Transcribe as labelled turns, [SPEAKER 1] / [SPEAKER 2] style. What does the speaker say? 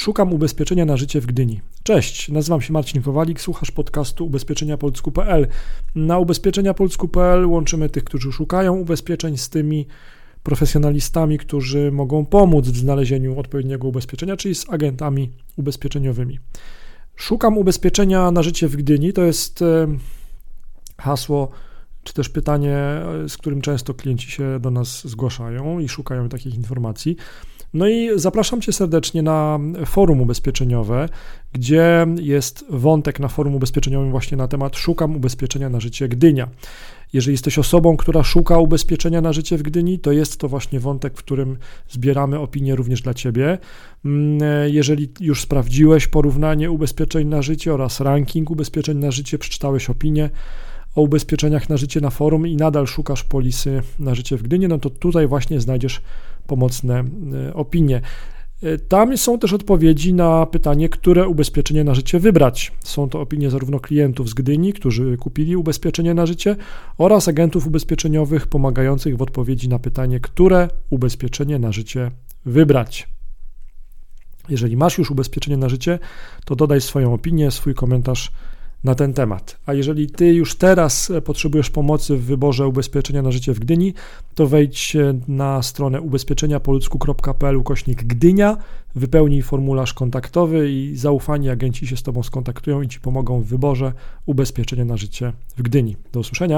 [SPEAKER 1] Szukam ubezpieczenia na życie w Gdyni. Cześć, nazywam się Marcin Kowalik, słuchasz podcastu ubezpieczeniapolsku.pl. Na ubezpieczeniapolsku.pl łączymy tych, którzy szukają ubezpieczeń z tymi profesjonalistami, którzy mogą pomóc w znalezieniu odpowiedniego ubezpieczenia, czyli z agentami ubezpieczeniowymi. Szukam ubezpieczenia na życie w Gdyni. To jest e, hasło, czy też pytanie, e, z którym często klienci się do nas zgłaszają i szukają takich informacji. No i zapraszam Cię serdecznie na forum ubezpieczeniowe, gdzie jest wątek na forum ubezpieczeniowym właśnie na temat Szukam ubezpieczenia na życie Gdynia. Jeżeli jesteś osobą, która szuka ubezpieczenia na życie w Gdyni, to jest to właśnie wątek, w którym zbieramy opinie również dla Ciebie. Mm, jeżeli już sprawdziłeś porównanie ubezpieczeń na życie oraz ranking ubezpieczeń na życie, przeczytałeś opinię, o ubezpieczeniach na życie na forum i nadal szukasz polisy na życie w Gdynie, no to tutaj właśnie znajdziesz pomocne e, opinie. E, tam są też odpowiedzi na pytanie, które ubezpieczenie na życie wybrać. Są to opinie zarówno klientów z Gdyni, którzy kupili ubezpieczenie na życie, oraz agentów ubezpieczeniowych pomagających w odpowiedzi na pytanie, które ubezpieczenie na życie wybrać. Jeżeli masz już ubezpieczenie na życie, to dodaj swoją opinię, swój komentarz na ten temat. A jeżeli ty już teraz e, potrzebujesz pomocy w wyborze ubezpieczenia na życie w Gdyni, to wejdź na stronę ubezpieczeniapoludzku.pl ukośnik Gdynia, wypełnij formularz kontaktowy i zaufani agenci się z tobą skontaktują i ci pomogą w wyborze ubezpieczenia na życie w Gdyni. Do usłyszenia.